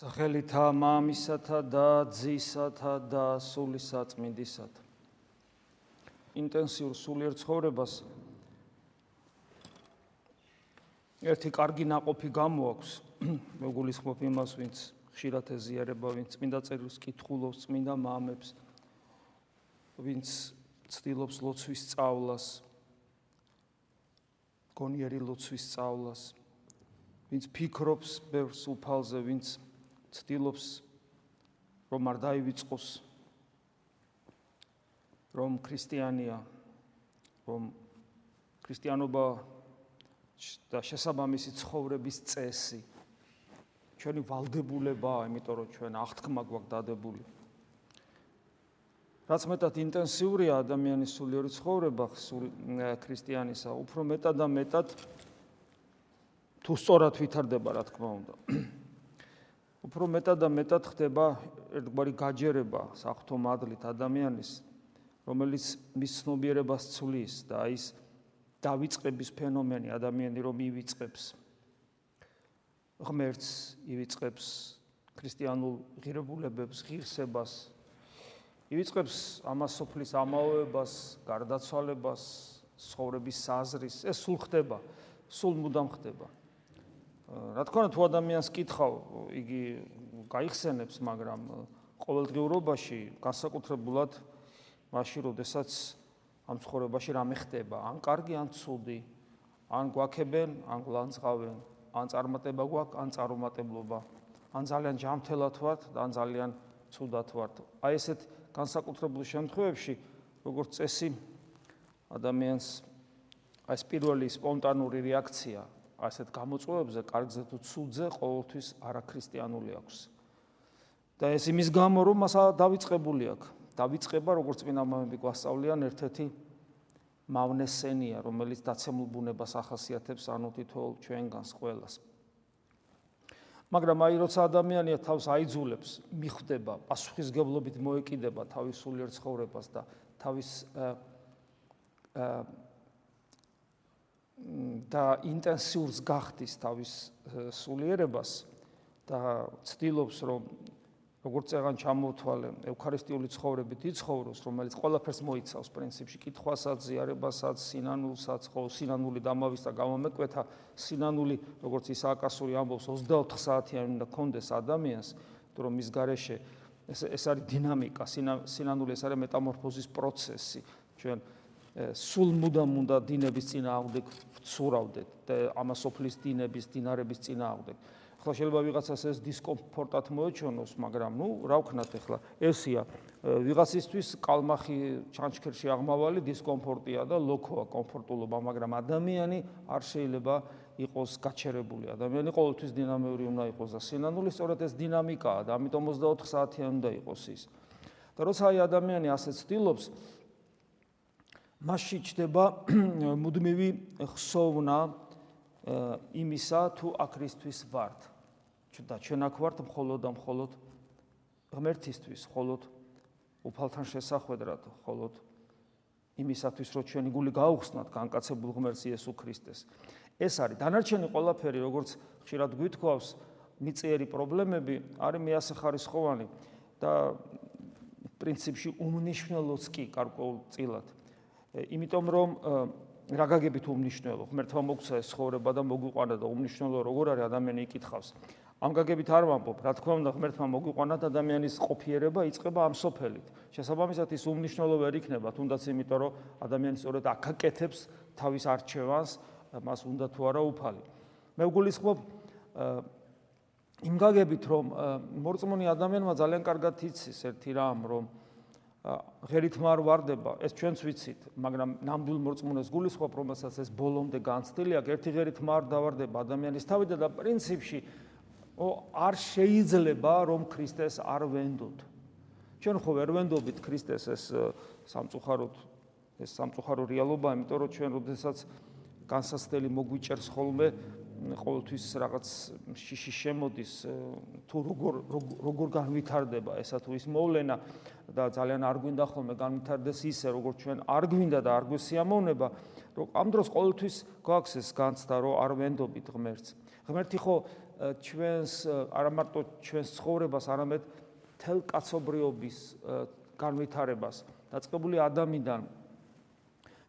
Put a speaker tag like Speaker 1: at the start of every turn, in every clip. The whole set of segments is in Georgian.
Speaker 1: სახელითა მამისათა და ძისათა და სული საწმინდისათა. ინტენსიურ სულიერ ცხოვრებას ერთი კარგი ناقოფი გამოაქვს. მე გულისხმობ იმას, ვინც ხშირად ეზიარება, ვინც წმინდა წერილს კითხულობს, წმინდა მამებს, ვინც ცდილობს ლოცვის სწავლას, გონიერი ლოცვის სწავლას, ვინც ფიქრობს ბევრს უფალზე, ვინც ცდილობს რომ არ დაივიწყოს რომ ქრისტიანია რომ ქრისტიანობა და შესაბამისი ცხოვრების წესი ჩვენი ვალდებულებაა, იმიტომ რომ ჩვენ აღთქმა გვაქვს დადებული. რაც მეტად ინტენსიურია ადამიანის სულიერი ცხოვრება, სულ ქრისტიანისა, უფრო მეტად და მეტად თუ სწორად ვითარდება, რა თქმა უნდა. უფრო მეტად და მეტად ხდება ერთგვარი გაჯერება საფრთხო მადლით ადამიანის რომელიც მის ცნობიერებას ცვლის და ის დავიწყების ფენომენი ადამიანი რომ ივიწყებს. ღმერთს ივიწყებს ქრისტიანულ ღირებულებებს ღირსებას ივიწყებს ამას სოფლის ამაოებას გარდაცვალებას ცხოვრების საზრის. ეს სულ ხდება სულ მუდამ ხდება რა თქმა უნდა თუ ადამიანს კითხავ იგი გაიხსენებს მაგრამ ყოველდღიურობაში განსაკუთრებულად მაშინ როდესაც ამ ცხოვრებაში რამე ხდება ან კარგი ან ცუდი ან გვაქებენ ან გლანძღავენ ან წარმატება გვაქვს ან წარუმატებლობა ან ძალიან ჯანმრთელად ვართ ან ძალიან ცუდად ვართ. აი ესეთ განსაკუთრებულ შემთხვევებში როგორც წესი ადამიანს აი ეს პირველი სპონტანური რეაქცია ასეთ გამოწვევებზე, კარგზე თუ ცუდზე, ყოველთვის არაქრისტიანული აქვს. და ეს იმის გამო, რომ მას დავიწყებული აქვს. დავიწყება, როგორც წინა მომენტი გვასწავლიან, ერთ-ერთი მავნესენია, რომელიც დაცემულ ბუნებას ახასიათებს ანუ თითოეულ ჩვენგანს ყველას. მაგრამ აი როცა ადამიანია თავს აიძულებს, მიხვდება, პასუხისგებლობით მოეკიდება თავის სულიერ ცხოვრებას და თავის აა და ინტენსიურს გახდის თავის სულიერებას და ცდილობს რომ როგორც წეგან ჩამოთვალე ევქარისტიული ცხოვრებით იცხოვროს რომელიც ყველაფერს მოიცავს პრინციპში. კითხვასაც ზიარებასაც სინანულსაც ხო სინანული დამავის და გამომეკვეთა სინანული როგორც ისააკასური ამბობს 24 საათიანი უნდა კონდეს ადამიანს თუ რომ მის გარეშე ეს ეს არის დინამიკა სინანული ეს არის მეტამორფოზის პროცესი. ჩვენ სულ მუდამ უნდა დინების წინააღმდეგ ვცურავდეთ და ამას ოფლის დინების დინარების წინააღმდეგ. ხო შეიძლება ვიღაცას ეს დისკომფორტად მოეჩვენოს, მაგრამ ნუ რა ვქნათ ახლა? ესია ვიღაცისთვის კალმახი ჩანჩქერში აღმავალი დისკომფორტია და ლოქოა კომფორტულობა, მაგრამ ადამიანი არ შეიძლება იყოს გაჩერებული. ადამიანი ყოველთვის დინამიური უნდა იყოს და სინანული სწორედ ეს დინამიკაა და ამიტომ 24 საათიანი უნდა იყოს ის. და როცა აი ადამიანი ასე ცდილობს, მასში ჩდება მუდმივი ხსოვნა იმისა თუ აკრისტვის ვართ. და ჩვენ აქ ვართ მხოლოდ და მხოლოდ ღმერთისთვის, მხოლოდ უფალთან შესახვედრად, მხოლოდ იმისათვის, რომ ჩვენი გული გაუხსნათ განკაცებულ ღმერთს იესო ქრისტეს. ეს არის დანარჩენი ყველაფერი, როგორც ხშირად გვითხოვს, მიწიერი პრობლემები არის მეასახარისხოვანი და პრინციპში უმნიშვნელოც კი გარკვეულ წილად. იმიტომ რომ რა გაგებით უმნიშვნელო? ღმერთმა მოგცა ეს ცხოვრება და მოგვიყვანა და უმნიშვნელო როგორ არის ადამიანი იკითხავს? ამ გაგებით არ ვამბობ. რა თქმა უნდა ღმერთმა მოგვიყვანა და ადამიანის ყოფიერება იწყება ამ სოფელით. შესაბამისად ის უმნიშვნელო ვერ იქნება. თუნდაც იმიტომ რომ ადამიანი სწორედ აკაკეთებს თავის არჩევანს მას უნდა თუ არა უფალი. მე ვგულისხმობ იმ გაგებით რომ მორწმუნე ადამიანმა ძალიან კარგად იცის ერთი რამ რომ ღერით მარ واردება, ეს ჩვენც ვიცით, მაგრამ ნამდვილ მორწმუნეს გულისხმობ, რომელსაც ეს ბოლომდე განცდილი აქვს, ერთი ღერით მარ დავარდება ადამიანის თავი და და პრინციპში არ შეიძლება რომ ქრისტეს არ ვენდოთ. ჩვენ ხო ვერ ვენდობით ქრისტეს ეს სამწუხაროდ ეს სამწუხარო რეალობაა, იმიტომ რომ ჩვენ როდესაც განსასწრელი მოგვიჭერს ხოლმე ყოველთვის რაღაც შიში შემოდის თუ როგორ როგორ განვითარდება ესა თუ ის მოვლენა და ძალიან არ გვინდა ხოლმე განვითარდეს ისე როგორც ჩვენ არ გვინდა და არ გვესიამოვნება რომ ამ დროს ყოველთვის გვაქვს ეს განცდა რომ არ ვენდობით ღმერთს ღმერთი ხო ჩვენს არა მარტო ჩვენს ცხოვრებას, არამედ თელ კაცობრიობის განვითარებას. დაწყებული ადამიანიდან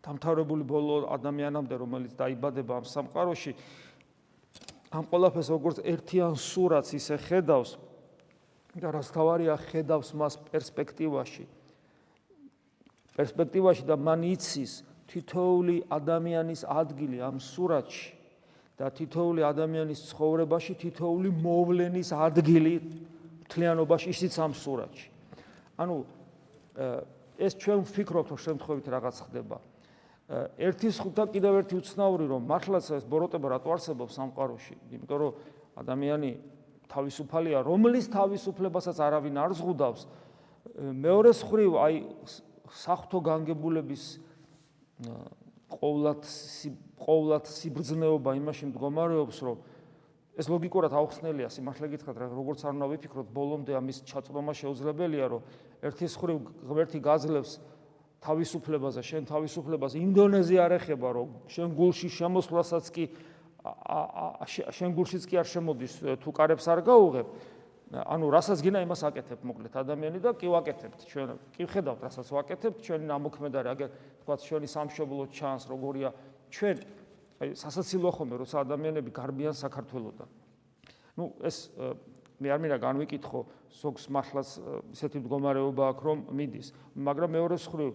Speaker 1: დამთავრებული ბოლო ადამიანამდე, რომელიც დაიბადება ამ სამყაროში, ამ ყველაფერს როგორც ერთიან სურათს ისე ხედავს და რაც თავარია ხედავს მას პერსპექტივაში. პერსპექტივაში და მან იცის თითოეული ადამიანის ადგილი ამ სურათში და თითოეული ადამიანის ცხოვრებაში თითოეული მოვლენის ადგილი მთლიანობაში ისიც ამ სურათში. ანუ ეს ჩვენ ვფიქრობთ, რომ შემთხვევით რაღაც ხდება. ერთის ხუთა კიდევ ერთი უცნაური რომ მართლაც ეს ბოროტება რატო არსებობს სამყაროში? იმიტომ რომ ადამიანი თავისუფალია, რომლის თავისუფლებასაც არავინ არ ზღუდავს. მეორე მხრივ აი საფრთხო განგებულების ყოვლად ყოვლად სიბრძნეობა იმაში მდგომარეობს, რომ ეს ლოგიკურად აუხსნელია, სიმართლე გითხრათ, როგორც არ უნდა ვიფიქროთ, ბოლომდე ამის ჩაწვდომა შეუძლებელია, რომ ერთის მხრივ ღმერთი გაძლევს თავისუფლებაზე, შენ თავისუფლებას ინდონეზია არ ეხება, რომ შენ გულში შემოსვლასაც კი შენ გულშიც კი არ შემოდის თუ კარებს არ გაუღებ. ანუ რასაც გინა იმას აკეთებ მოკლედ ადამიანი და კი ვაკეთებთ ჩვენ კი ხედავთ რასაც ვაკეთებთ ჩვენი ნამოქმედარი აგერ თქვა ჩვენი სამშობლო ჩანს როგორია ჩვენ აი სასაცილო ხომე როცა ადამიანები გარბიან საქართველოსთან ну ეს მე არ მინდა განვიკითხო ზოგს მართლაც ისეთი მდგომარეობა აქვს რომ მიდის მაგრამ მეორე მხრივ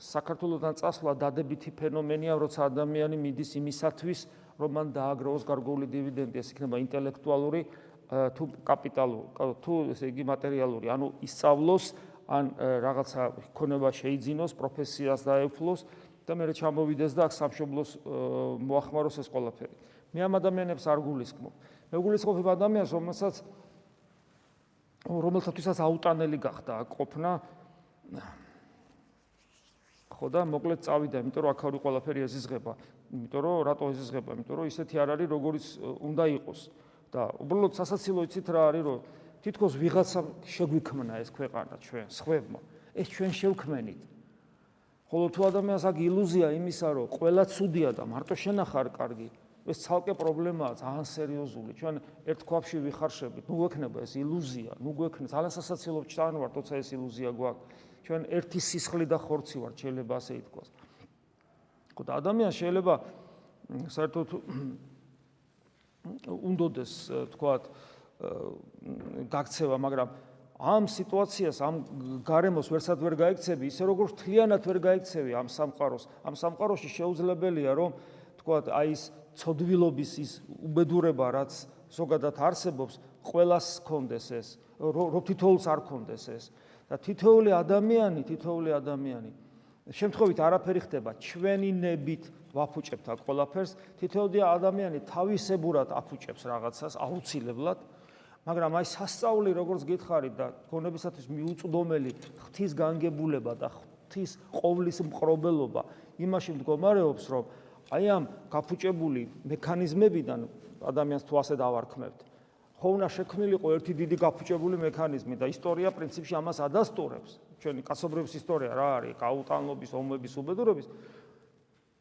Speaker 1: საქართველოსთან წასვლა დადებითი ფენომენია როცა ადამიანი მიდის იმისათვის რომ მან დააგროვოს გარკვეული დივიდენდი. ეს იქნება ინტელექტუალური თუ კაპიტალური თუ ესე იგი მატერიალური. ანუ ისწავლოს ან რაღაცა ქონება შეიძინოს პროფესიას დაეფლოს და მე ჩამოვიდეს და აქ სამშობლოს მოახმაროს ეს ყველაფერი. მე ამ ადამიანებს არ გულისხმობ. მე გულისხმობ ადამიანს რომელსაც რომელთათვისაც აუტანელი გახდა ყოფნა ხო და მოკლედ წავიდა იმიტომ რომ აქ არის ყველაფერი ეზიზღება. იმიტომ რომ რატო ეზიზღება? იმიტომ რომ ისეთი არ არის როგორიც უნდა იყოს. და უბრალოდ სასაცილო იცით რა არის რომ თითქოს ვიღაცა შეგვიქმნა ეს ქვეყანა ჩვენ სხვებმა. ეს ჩვენ შევქმენით. ხოლო თუ ადამიანს აქვს ილუზია იმისა რომ ყველა ცუდია და მარტო შენახარ კარგი ეს ცალკე პრობლემაა ძალიან სერიოზული. ჩვენ ერთ ქვაფში ვიხარშებით ნუ გვექნება ეს ილუზია ნუ გვექნება. ძალიან სასაცილო ჩთან ვარ თორსა ეს ილუზია გვაქვს ჩვენ ერთი სისხლი და ხორცი ვარ შეიძლება ასე ითქვას ხო და ადამიანს შეიძლება საერთოდ უნდოდეს თქვათ გაქცევა, მაგრამ ამ სიტუაციას, ამ გარემოს ვერსად ვერ გაიქცევი, ისე როგორც თლიანად ვერ გაიქცევი ამ სამყაროს. ამ სამყაროში შეუძლებელია, რომ თქვათ აი ეს ცოდვილობის ის უბედურება, რაც ზოგადად არსებობს, ყოველას კონდეს ეს, რო თითოეულს არ კონდეს ეს. და თითოეული ადამიანი, თითოეული ადამიანი შემთხვევით არაფერი ხდება. ჩვენი ნებით ვაფუჭებთ აქ ყველაფერს თითოეული ადამიანი თავისებურად აფუჭებს რაღაცას აუცილებლად მაგრამ აი სასწაული როგორც გითხარით და გონებისათვის მიუწვდომელი ღვთის განგებულება და ღვთის ყოვლის მყრობელობა იმაში მდგომარეობს რომ აი ამ გაფუჭებული მექანიზმებიდან ადამიანს თუ ასე დავარქმევთ ხო უნდა შექმნილიყო ერთი დიდი გაფუჭებული მექანიზმი და ისტორია პრინციპში ამას ადასტურებს. ჩვენი კაცობრიობის ისტორია რა არის? გაუტანლობის ომების უბედურების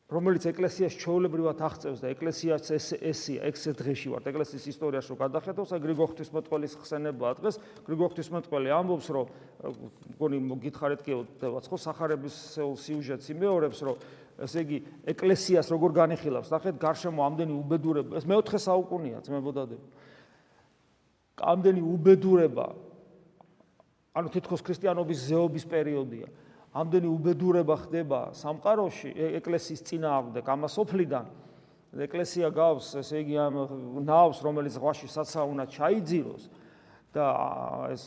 Speaker 1: რომელიც ეკლესიას ჩაოლებრივად აღწევს და ეკლესიას ეს ესია ექსე დღეში ვართ. ეკლესიის ისტორიაში გადახედავს აი გრიგორ ღვთისმეტყველის ხსენებაა დღეს. გრიგორ ღვთისმეტყველი ამბობს რომ მგონი მოგითხარეთ კი დევაც ხო სახარების სიუჟეტს იმეორებს რომ ესე იგი ეკლესიას როგორ განიხილავს. ნახეთ გარშემო ამდენი უბედურება. ეს მეოთხე საუკუნეა ძმებოდადები ამდენი უბედურება. ანუ თითქოს ქრისტიანობის ზეობის პერიოდია. ამდენი უბედურება ხდება სამყაროში ეკლესიის წინააღმდეგ ამასოფლიდან ეკლესია გავს ესე იგი ამ ნავს რომელიც ზღვაში საცაუნა ჩაიძიროს და ეს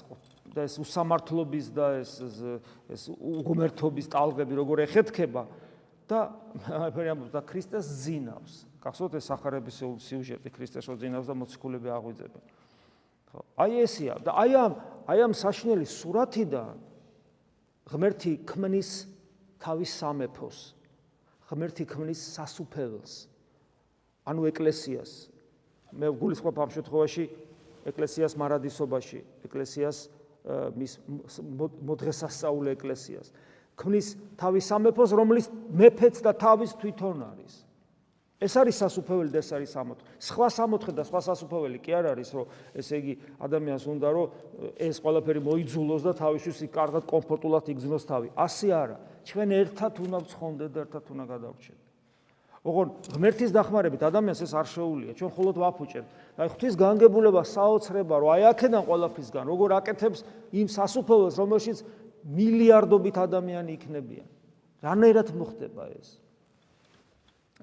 Speaker 1: და ეს უსამართლობის და ეს ეს უღმერთობის ტალღები როგორ ეხეთქება და აი ამბობს და ქრისტეს ზინავს გახსოვთ ეს სახარების სიუჟეტი ქრისტეს რო ზინავს და მოციქულები აღვიძებენ ხო? აი ესია და აი ამ აი ამ საშნელი სურათიდან ღმერთი ქმნის თავის სამეფოს ღმერთი ქმნის სასუფეველს ანუ ეკლესიას. მე გულისხმობ ამ შემთხვევაში ეკლესიას მარადისობაში ეკლესიას მის მოძღესასწაულე ეკლესიას. ქმნის თავის სამეფოს რომლის მეფეც და თავის თვითონ არის ეს არის სასუფეველი და ეს არის სამოთხე. სხვა სამოთხე და სხვა სასუფეველი კი არ არის, რომ ესე იგი ადამიანს უნდა რომ ეს ყველაფერი მოიძულოს და თავისთვის კარგად კომფორტულად იგრძნოს თავი. ასე არა. ჩვენ ერთად უნდა ვცხოვრდეთ და ერთად უნდა გადავრჩეთ. ოღონ ღმერთის დახმარებით ადამიანს ეს არ შეუძლია. ჩვენ მხოლოდ ვაფუჭებთ. აი ღვთის განგებულება საოცრება, რომ აი აქედან ყველაფრისგან როგორ აკეთებს იმ სასუფეველს, რომელშიც მილიარდობით ადამიანი იქნებიან. რანაირად მოხდება ეს?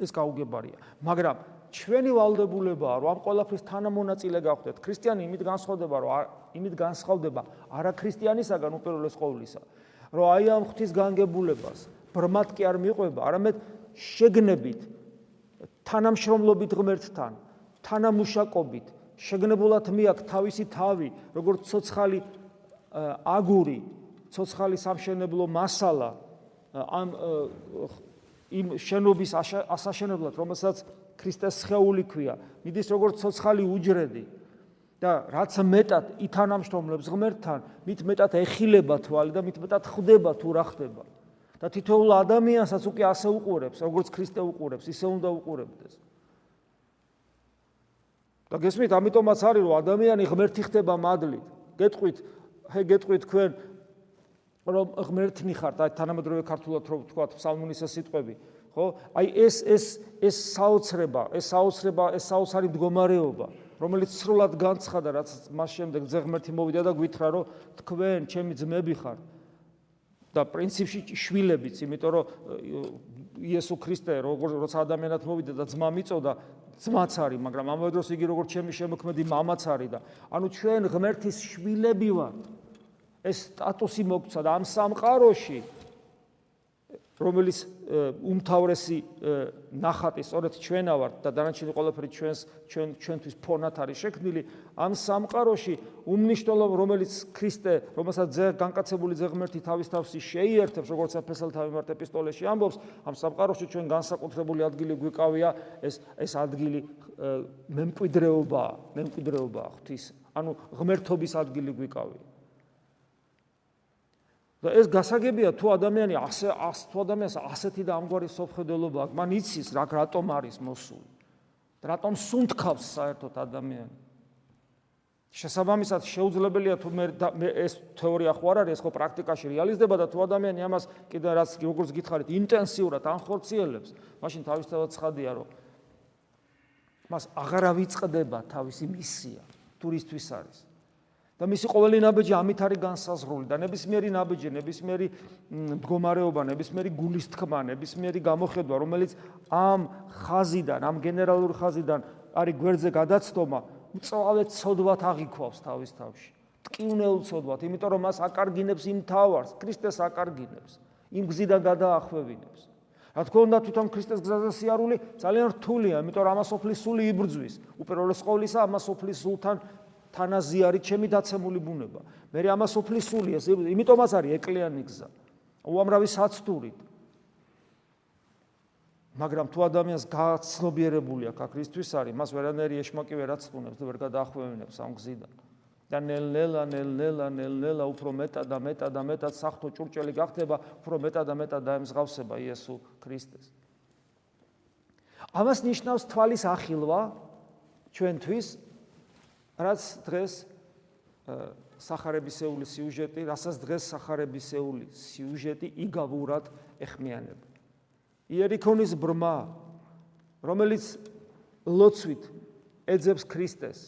Speaker 1: ეს გაუგებარია. მაგრამ ჩვენი ვალდებულებაა, რომ ამ ყველაფრის თანამონაწილე გავხდეთ. ქრისტიანი იმით განსხვავდება, რომ იმით განსხვავდება არა ქრისტიანისაგან უპირველეს ყოვლისა, რომ აი ამ ღვთის განგებულებას ბრმად კი არ მიყვება, არამედ შეგნებით თანამშრომლობით ღმერთთან, თანამუშაკობით, შეგნებულად მიაქვს თავისი თავი, როგორც ცოცხალი აგური, ცოცხალი სამშენებლო მასალა ამ იმ შენობის ასაშენებლად, რომელსაც ქრისტეს სხეული ქვია, მიდის როგორც ცოცხალი უჯრედი და რაც მეტად ითანამშრომლებს ღმერთთან, მით მეტად ეხილება თვალი და მით მეტად ხვდება თუ რა ხდება. და თითოეულ ადამიანსაც უკვე ასე უყურებს, როგორც ქრისტე უყურებს, ისე უნდა უყურებდეს. და გესმით, ამიტომაც არის, რომ ადამიანი ღმერთი ხდება მადლით. გეტყვით, ჰე გეტყვით თქვენ რომ ღმერთნი ხართ, აი თანამედროვე ქართულად რო ვთქვათ, ფსალმუნის სიტყვები, ხო? აი ეს ეს ეს საოცრება, ეს საოცრება, ეს საოცარი მდგომარეობა, რომელიც სრულად განცხადა, რაც მას შემდეგ ძე ღმერთი მოვიდა და გვითხრა, რომ თქვენ ჩემი ძმები ხართ. და პრინციპში შვილებიც, იმიტომ რომ იესო ქრისტე როგორ როცა ადამიანად მოვიდა და ძმა მიწოდა, ძმაც არის, მაგრამ ამავე დროს იგი როგორც ჩემი შემოქმედი მამაც არის და ანუ ჩვენ ღმერთის შვილები ვართ. ეს სტატუსი მოგცა და ამ სამყაროში რომელიც უმთავრესი ნახატი სწორედ ჩვენა ვართ და დანარჩენი ყველაფერი ჩვენს ჩვენ ჩვენთვის ფონად არის შექმნილი ამ სამყაროში უმნიშვნელო რომელიც ქრისტე რომელსაც ძე განკაცებული ზეღმერთი თავის თავში შეიერთებს როგორც აფესალთა მიმართ ეპისტოლეში ამბობს ამ სამყაროში ჩვენ განსაკუთრებული ადგილი გვიკავია ეს ეს ადგილი მემკვიდრეობა მემკვიდრეობა ღვთის ანუ ღმერთობის ადგილი გვიკავია და ეს გასაგებია თუ ადამიანი ასე თუ ადამიანს ასეთი და ამგვარი სოფხედელობა აქვს, მან იცის რა რატომ არის მოსული. რატომ სუნთქავს საერთოდ ადამიანი. შესაბამისად შეუძლებელია თუ მე ეს თეორია ხო არ არის, ეს ხო პრაქტიკაში რეალიზდება და თუ ადამიანი ამას კიდე რაც როგორც გითხარით, ინტენსიურად ანხორციელებს, მაშინ თავისთავად ცხადია, რომ მას აღარ ავიწყდება თავისი მისია, ტურისტვის არის. და მისი ყოველი ნაბიჯი ამით არის განსაზღვრული და ნებისმიერი ნაბიჯი, ნებისმიერი მდგომარეობა, ნებისმიერი გულის თქმა, ნებისმიერი გამოხედვა, რომელიც ამ ხაზიდან, ამ გენერალური ხაზიდან არის გვერდზე გადაცდომა, მწვავე ცოდვათ აღიქვავს თავის თავში. ტკივნეულ ცოდვათ, იმიტომ რომ მას აკარგინებს იმ თავარს, ქრისტეს აკარგინებს, იმ გზიდან გადაახვევინებს. რა თქმა უნდა, თვითონ ქრისტეს გზაზე სიარული ძალიან რთულია, იმიტომ რომ ამას ოფლის სული იბრძვის. უპირველეს ყოვლისა, ამას ოფლის სულთან თანაზი არის ჩემი დაცემული ბუნება. მე ამას ოფლისულია, იმიტომაც არის ეკლიანი გზა. უამრავი საცდურით. მაგრამ თუ ადამიანს გაცნობიერებული აქვს ქრისტეს არის, მას ვერანაირი ეშმაკი ვერ აცნობს და ვერ გადაახვევინებს ამ გზიდან. და ნელ-ნელა, ნელ-ნელა, ნელ-ნელა უფრო მეტად და მეტად და მეტად საფრთხო ჭურჭელი გახდება, უფრო მეტად და მეტად დაემსგავსება იესო ქრისტეს. ამას ნიშნავს თვალის ახილვა ჩვენთვის რაც დღეს сахарებისეული სიუჟეტი, რასაც დღეს сахарებისეული სიუჟეტი იგავურად ეხმიანება. იერიქონის ბრმა, რომელიც ლოცვით ეძებს ქრისტეს,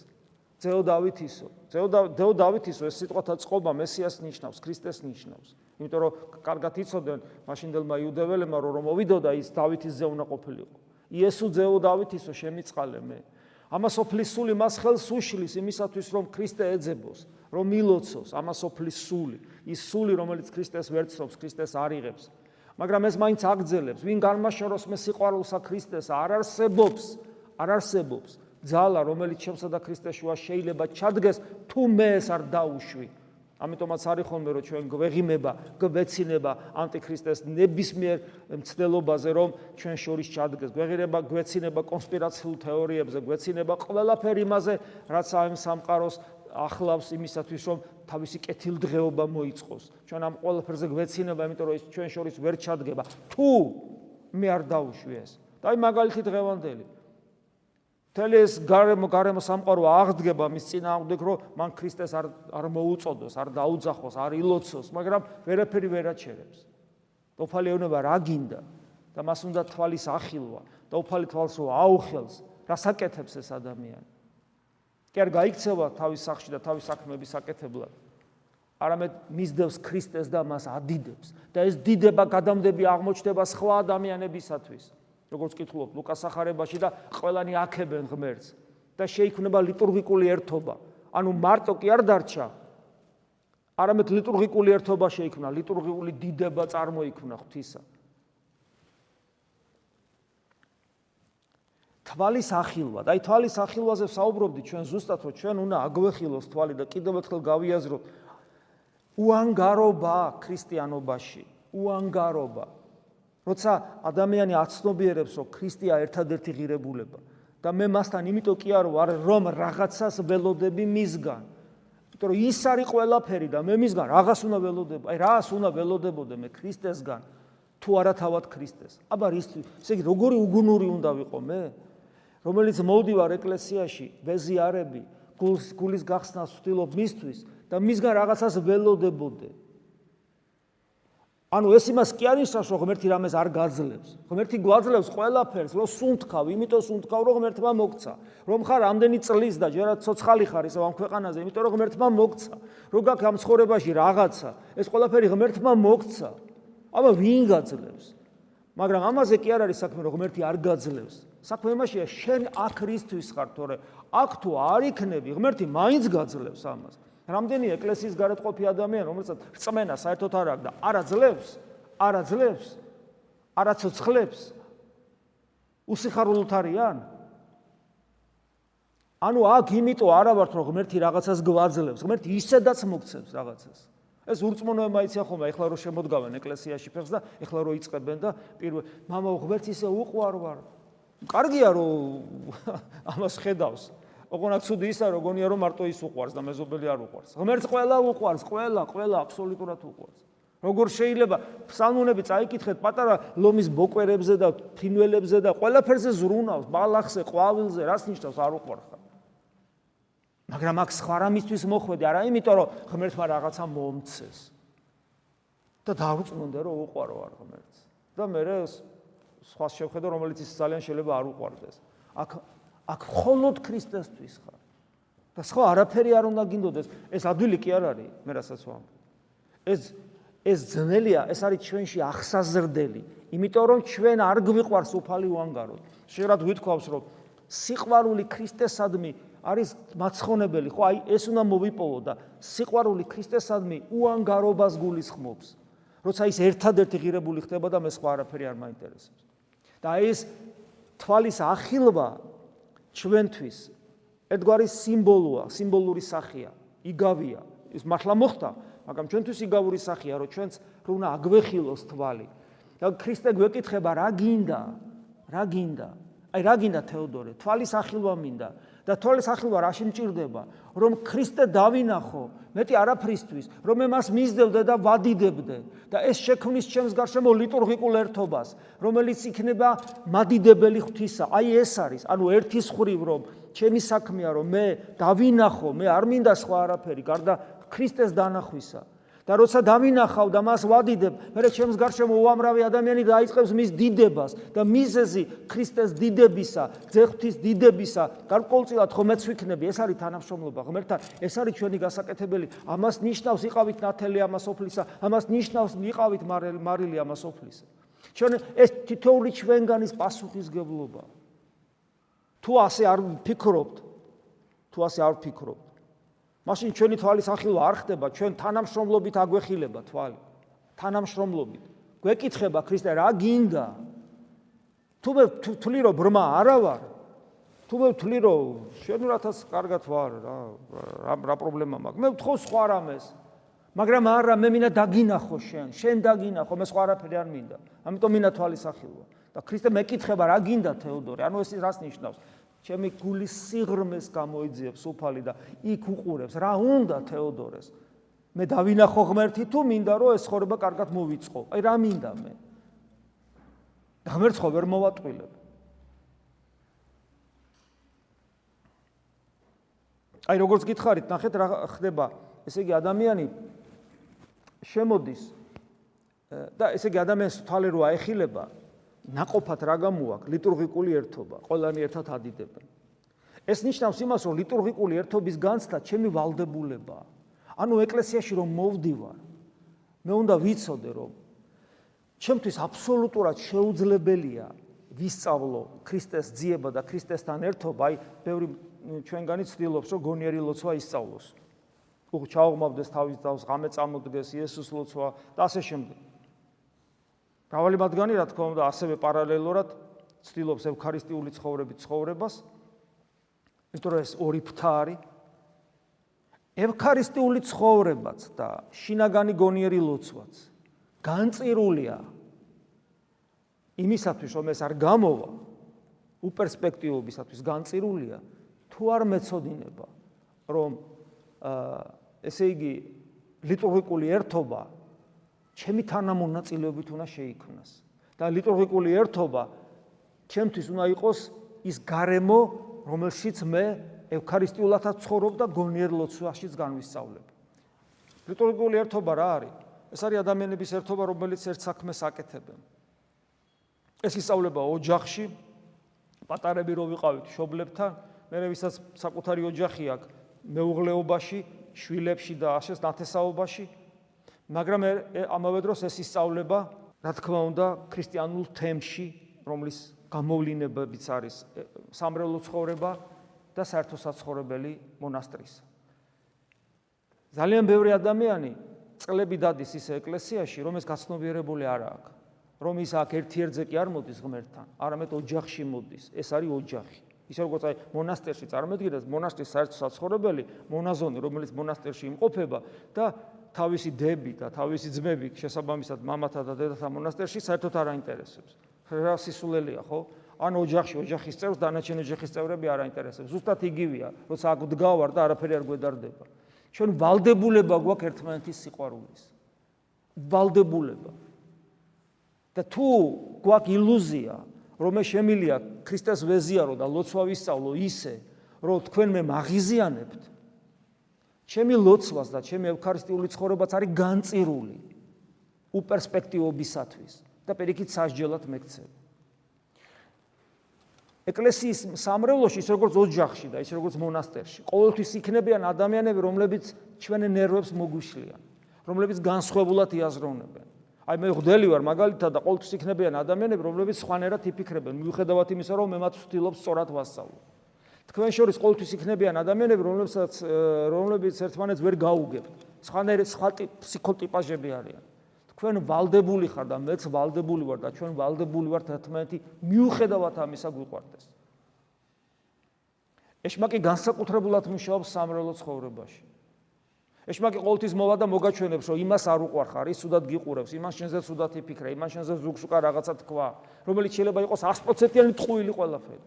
Speaker 1: ძეო დავითისო. ძეო დავითისო ეს სიტყვათა წყობა მესიას ნიშნავს, ქრისტეს ნიშნავს. იმიტომ რომ კარგად იცოდნენ მაშინდელმა იუდეველებმა რომ მოვიდოდა ის დავითის ძე უნდა ყოფილიყო. იესო ძეო დავითისო შემიწყალე მე. ამას ოფლის სული მას ხელს უშლის იმისათვის რომ ქრისტე ეძებოს, რომ მილოცოს ამას ოფლის სული, ის სული რომელიც ქრისტეს ვერცობს, ქრისტეს არიღებს. მაგრამ ეს მაინც აგძელებს, ვინ განმაშოროს მე სიყვარულსა ქრისტეს არ არსებობს, არ არსებობს ძალა რომელიც ჩემსა და ქრისტეს შუა შეიძლება ჩადგეს თუ მე ეს არ დაუშვი. ამიტომაც არის ხოლმე რომ ჩვენ გვეღიმება, გვეცინება ანტიქრისტეს ნებისმიერ მცდელობაზე რომ ჩვენ შორის ჩადგეს. გვეღირება, გვეცინება კონსპირაციულ თეორიებზე, გვეცინება ყველაფერი იმაზე, რაც ამ სამყაროს ახლავს იმისათვის რომ თავისი კეთილდღეობა მოიწყოს. ჩვენ ამ ყველაფერზე გვეცინება, იმიტომ რომ ეს ჩვენ შორის ვერ ჩადგება. თუ მე არ დაუშვი ეს, და აი მაგალითი დღევანდელი თელი ეს გარემო გარემო სამყარო აღდგება მის წინააღმდეგ რომ მან ქრისტეს არ არ მოუწოდოს, არ დაუძახოს, არ ილოცოს, მაგრამ ვერაფერი ვერ აჩერებს. უფალი ეუბნება რა გინდა და მას უნდა თვალის ახილვა და უფალი თვალს რო აუხელს, რასაკეთებს ეს ადამიანი? კი არ გაიქცევა თავის სახში და თავის საქმეების საკეთებლად. არამედ მისდევს ქრისტეს და მას ადიდებს და ეს დიდება გადამდები აღმოჩნდება სხვა ადამიანებისათვის. როგორც კითხულობ ლუკას სახარებაში და ყველანი აქებენ ღმერთს და შეიქმნება ლიტურგიკული ერთობა. ანუ მარტო კი არ დარჩა. არამედ ლიტურგიკული ერთობა შეიქმნა, ლიტურგიკული დიდება წარმოიქმნა ღვთისა. თვალის ახილვა. აი თვალის ახილვაზე საუბრობდი ჩვენ ზუსტად რომ ჩვენ უნდა აგვეხილოს თვალი და კიდევ ერთხელ გავიაზროთ უანგარობა ქრისტიანობაში, უანგარობა. როცა ადამიანი აცნობიერებს რომ ქრისტია ერთადერთი ღირებულება და მე მასთან იმიტომ კი არ ვარ რომ რაღაცას ველოდები მისგან. იმიტომ რომ ის არის ყველაფერი და მე მისგან რაღაც უნდა ველოდებ, აი რას უნდა ველოდებოდე მე ქრისტესგან თუ არა თავად ქრისტეს. აბა ისთვის, ესე იგი როგორი უგუნური უნდა ვიყო მე? რომელიც მოვდივარ ეკლესიაში, ბეზიარები, გულის გულის გახსნას ვთილობ მისთვის და მისგან რაღაცას ველოდებოდე. ანუ ეს იმას კი არის რომ ღმერთი რამეს არ გაძლევს. ღმერთი გვაძლევს ყველაფერს, რომ სუნთქავ, იმიტომ სუნთქავ, რომ ღმერთმა მოგცა. რომ ხარ ამდენი წლის და ჯერაც ცოცხალი ხარ ისე ამ ქვეყანაზე, იმიტომ რომ ღმერთმა მოგცა. რო გაქვს ამ ცხოვრებაში რაღაცა, ეს ყველაფერი ღმერთმა მოგცა. აბა ვინ გაძლევს? მაგრამ ამაზე კი არ არის საქმე, რომ ღმერთი არ გაძლევს. საქმე იმაშია, შენ აქ ქრისტეს ხარ, თორე აქ თუ არ იქნები, ღმერთი მაინც გაძლევს ამას. რამდენი ეკლესიის გარეთ ყოფი ადამიანი, რომელსაც რწმენა საერთოდ არ აქვს და არაძლევს, არაძლევს, არაცოცხლებს უსიხარულოთ არიან? ანუ აქ იმიტომ არა ვართ, რომ ღმერთი რაღაცას გვაძლევს, ღმერთი ისედაც მოგცემს რაღაცას. ეს ურწმუნოება იცი ახლა, ეხლა რო შემოდგავენ ეკლესიაში ფეხს და ეხლა რო იწყებენ და პირველ მამა ღმერთს ისე უყვარ ვარ. კარგია რომ ამას ხედავს. ოღონდ აქ ცუდი ისა რომ გონია რომ მარტო ის უყვარს და მეზობელი არ უყვარს. ღმერთს ყველა უყვარს, ყველა, ყველა აბსოლუტურად უყვარს. როგორ შეიძლება ფსალმუნები წაიკითხეთ პატარა ლომის ბოკვერებზე და ფინველებზე და ყველაფერზე ზრუნავს, ბალახზე, ყვავილზე, რას ნიშნავს არ უყვარს. მაგრამ აქ სხვა რამისთვის მოხვედი, არა იმიტომ რომ ღმერთმა რაღაცა მომცეს. და დაუწმუნდა რომ უყვარო არ ღმერთს. და მე სხვა შევხედო რომელიც ის ძალიან შეიძლება არ უყვარდეს. აქ აქ მხოლოდ ქრისტესთვის ხარ. და სხვა არაფერი არ უნდა გინდოდეს. ეს ადვილი კი არ არის, მე რასაც ვამბობ. ეს ეს ძნელია, ეს არის ჩვენში ახსაზრდელი, იმიტომ რომ ჩვენ არ გვიყვარს უფალი უანგაროდ. შეიძლება გვითხოვს, რომ სიყვარული ქრისტესადმი არის მაცხონებელი, ხო, აი ეს უნდა მოვიპოვო და სიყვარული ქრისტესადმი უანგარობას გულისხმობს. როცა ის ერთადერთი ღირებული ხდება და მე სხვა არაფერი არ მაინტერესებს. და ეს თვალის ახილვა ჩვენთვის ერთგვარი სიმბოლოა, სიმბოლური სახეა, იგავია. ის მართლა მოხდა, მაგრამ ჩვენთვის იგავური სახეა, რომ ჩვენც რო უნდა აგვეხილოს თვალი. და ქრისტე გვეკითხება, რა გინდა? რა გინდა? აი რა გინდა თეოდორე? თვალის ახილვა მინდა. და თვალის ახილვა რაში მჭirdება? რომ ქრისტე დავინახო, მეტი არაფრისთვის, რომ მე მას მისდევდე და ვადიდებდე და ეს შექმნის ჩემს გარშემო ლიტურგიკულ ერთობას, რომელიც იქნება მადიდებელი ღვთისა. აი ეს არის, ანუ ერთის ხრივ რომ ჩემი საქმეა რომ მე დავინახო, მე არ მინდა სხვა არაფერი, გარდა ქრისტეს დანახვისა. და როცა დავინახავ და მას ვადიდებ, მე ჩემს გარშემო უამრავი ადამიანი დაიწყებს მის დიდებას და მიზეზი ქრისტეს დიდებისა, ძეხთის დიდებისა, გარკვეულწილად ხომეც ვიქნები, ეს არის თანამშრომლობა ღმერთთან, ეს არის ჩვენი გასაკეთებელი. ამას ნიშნავს იყავით ნათელი ამას ოფლისა, ამას ნიშნავს იყავით მარილი ამას ოფლისა. ჩვენ ეს თითოეული ჩვენგანის პასუხისგებლობა. თუ ასე არ ვფიქრობთ, თუ ასე არ ვფიქრობთ, მაშინ ჩვენი თვალის ახილვა არ ხდება, ჩვენ თანამშრომლობით აგვეხილება თვალი. თანამშრომლობით. გვეკითხება ქრისტე რა გინდა? თუ მე თვლი რომ ბრმა არა ვარ, თუ მე თვლი რომ შენ რათას კარგად ვარ რა, რა პრობლემა მაქვს? მე ვთხოვ სხვა რამეს. მაგრამ არა, მე მინდა დაგინახო შენ, შენ დაგინახო, მე სხვა არაფერი არ მინდა. ამიტომ მინდა თვალის ახილვა. და ქრისტე მეკითხება რა გინდა თეოდორე? ანუ ეს რას ნიშნავს? ჩემი გულის სიღრმეს გამოიძიებს უფალი და იქ უყურებს. რა უნდა თეოდორეს? მე დავინახო ღმერთი თუ მინდა რომ ეს ხორება კარგად მოვიწყო? აი რა მინდა მე? და ღმერთს ხო ვერ მოვატყილებ აი როგორც გითხარით ნახეთ რა ხდება. ესე იგი ადამიანი შემოდის და ესე იგი ადამიანს თვალე რო აეხილება ناყოფად რა გამოაქვს ლიტურგიკული ერთობა, ყველანი ერთად ადიდებენ. ეს ნიშნავს იმას, რომ ლიტურგიკული ერთობის განცდა ჩემი ვალდებულებაა. ანუ ეკლესიაში რომ მოვდივარ, მე უნდა ვიცოდე, რომ ჩემთვის აბსოლუტურად შეუძლებელია ვისწავლო ქრისტეს ძიება და ქრისტესთან ერთობა, აი, ბევრი ჩვენგანი ცდილობს, რომ გონიერი ლოცვა ისწავლოს. უღ ჩაუღმავდეს თავის თავს, ღამე წამოდგეს, იესოს ლოცვა და ასე შემდეგ. მრავალი მათგანი, რა თქმა უნდა, ასევე პარალელურად ცდილობს ევქარისტიული ცხოვრებით ცხოვრებას. იმიტომ რომ ეს ორი ფთა არის. ევქარისტიული ცხოვრებაც და შინაგანი გონიერი ლოცვაც განწირულია იმისათვის, რომ ეს არ გამოვა უპერსპექტივობისათვის განწირულია, თუ არ მეწოდინება, რომ ესე იგი ლიტურგიკული ერთობა ჩემი თანამონაწილეობით უნდა შეიქმნას. და ლიტურგიკული ერთობა ჩემთვის უნდა იყოს ის გარემო, რომელშიც მე ევქარისტიულადაც ცხოვრობ და გონიერ ლოცვაშიც განვისწავლებ. ლიტურგიული ერთობა რა არის? ეს არის ადამიანების ერთობა, რომელიც ერთ საქმეს აკეთებენ. ეს ისწავლება ოჯახში, პატარები რო ვიყავით შობლებთან, მე ვისაც საკუთარი ოჯახი აქვს მეუღლეობაში, შვილებში და ასე ნათესაობაში, მაგრამ ამავე დროს ეს ისწავლება, რა თქმა უნდა, ქრისტიანულ თემში, რომლის გამოვლინებებიც არის სამრევლო ცხოვრება და საერთო საცხოვრებელი მონასტრის. ძალიან ბევრი ადამიანი წლები დადის ის ეკლესიაში, რომ ეს გაცნობიერებული არ აქვს. რომ ის აქ ერთ-ერთზე კი არ მოდის ღმერთთან, არამედ ოჯახში მოდის. ეს არის ოჯახი. ისე როგორც აი მონასტერში წარმოედგინეთ, მონასტრის საერთო საცხოვრებელი, მონაზონი, რომელიც მონასტერში იმყოფება და თავისი დები და თავისი ძმები შესაბამისად მამათა და დედათა მონასტერში საერთოდ არ აინტერესებს. რა სისულელია, ხო? ან ოჯახში ოჯახის წევრს დანარჩენი ოჯახის წევრები არ აინტერესებს. ზუსტად იგივეა, როცა აქ დგავარ და არაფერი არ გვედარდება. ჩვენ ვალდებულება გვაქვს ერთმანეთის სიყვარულის. ვალდებულება. და თუ გვაქვს ილუზია, რომ მე შემილია ქრისტეს ვეზიარო და ლოცვა ვისწავლო ისე, რომ თქვენ მე მაღიზიანებთ, ჩემი ლოცვას და ჩემი ევქარისტიული ცხოვრებაც არის განწირული უპერსპექტივობისათვის და პირიქით სასჯელად მეკცევ. ეკლესიის სამრევლოში, ის როგორც ოჯახში და ის როგორც მონასტერში, ყოველთვის იქნებიან ადამიანები, რომლებიც ჩვენ ნერვებს მოგვიშლიან, რომლებიც განსხვავებულად იაზროვნებენ. აი მე ღვდელი ვარ მაგალითად და ყოველთვის იქნებიან ადამიანები რომლებიც სხვანაირად იფიქრებენ მიუხედავად იმისა რომ მე მათ ვთილობ სწორად ვასწავლო. თქვენ შორის ყოველთვის იქნებიან ადამიანები რომლებსაც რომლებიც ერთმანეთს ვერ გაუგებთ სხვანაირად სხვა ფსიქოტიპაჟები არიან. თქვენ ვალდებული ხარ და მეც ვალდებული ვარ და ჩვენ ვალდებული ვართ ერთმანეთი მიუხედავად ამისა გვიყვარდეს. ეშმაკი განსაკუთრებულად მუშაობს სამრელო ცხოვრებაში ეშმაკი ყოველთვის მოვა და მოგაჩვენებს, რომ იმას არ უყარხარ, ის უდად გიყურებს, იმას შენზე უდად იფიქრე, იმას შენზე ზუგს უკან რაღაცა თქვა, რომელიც შეიძლება იყოს 100%-იანი ტყუილი ყველაფერი.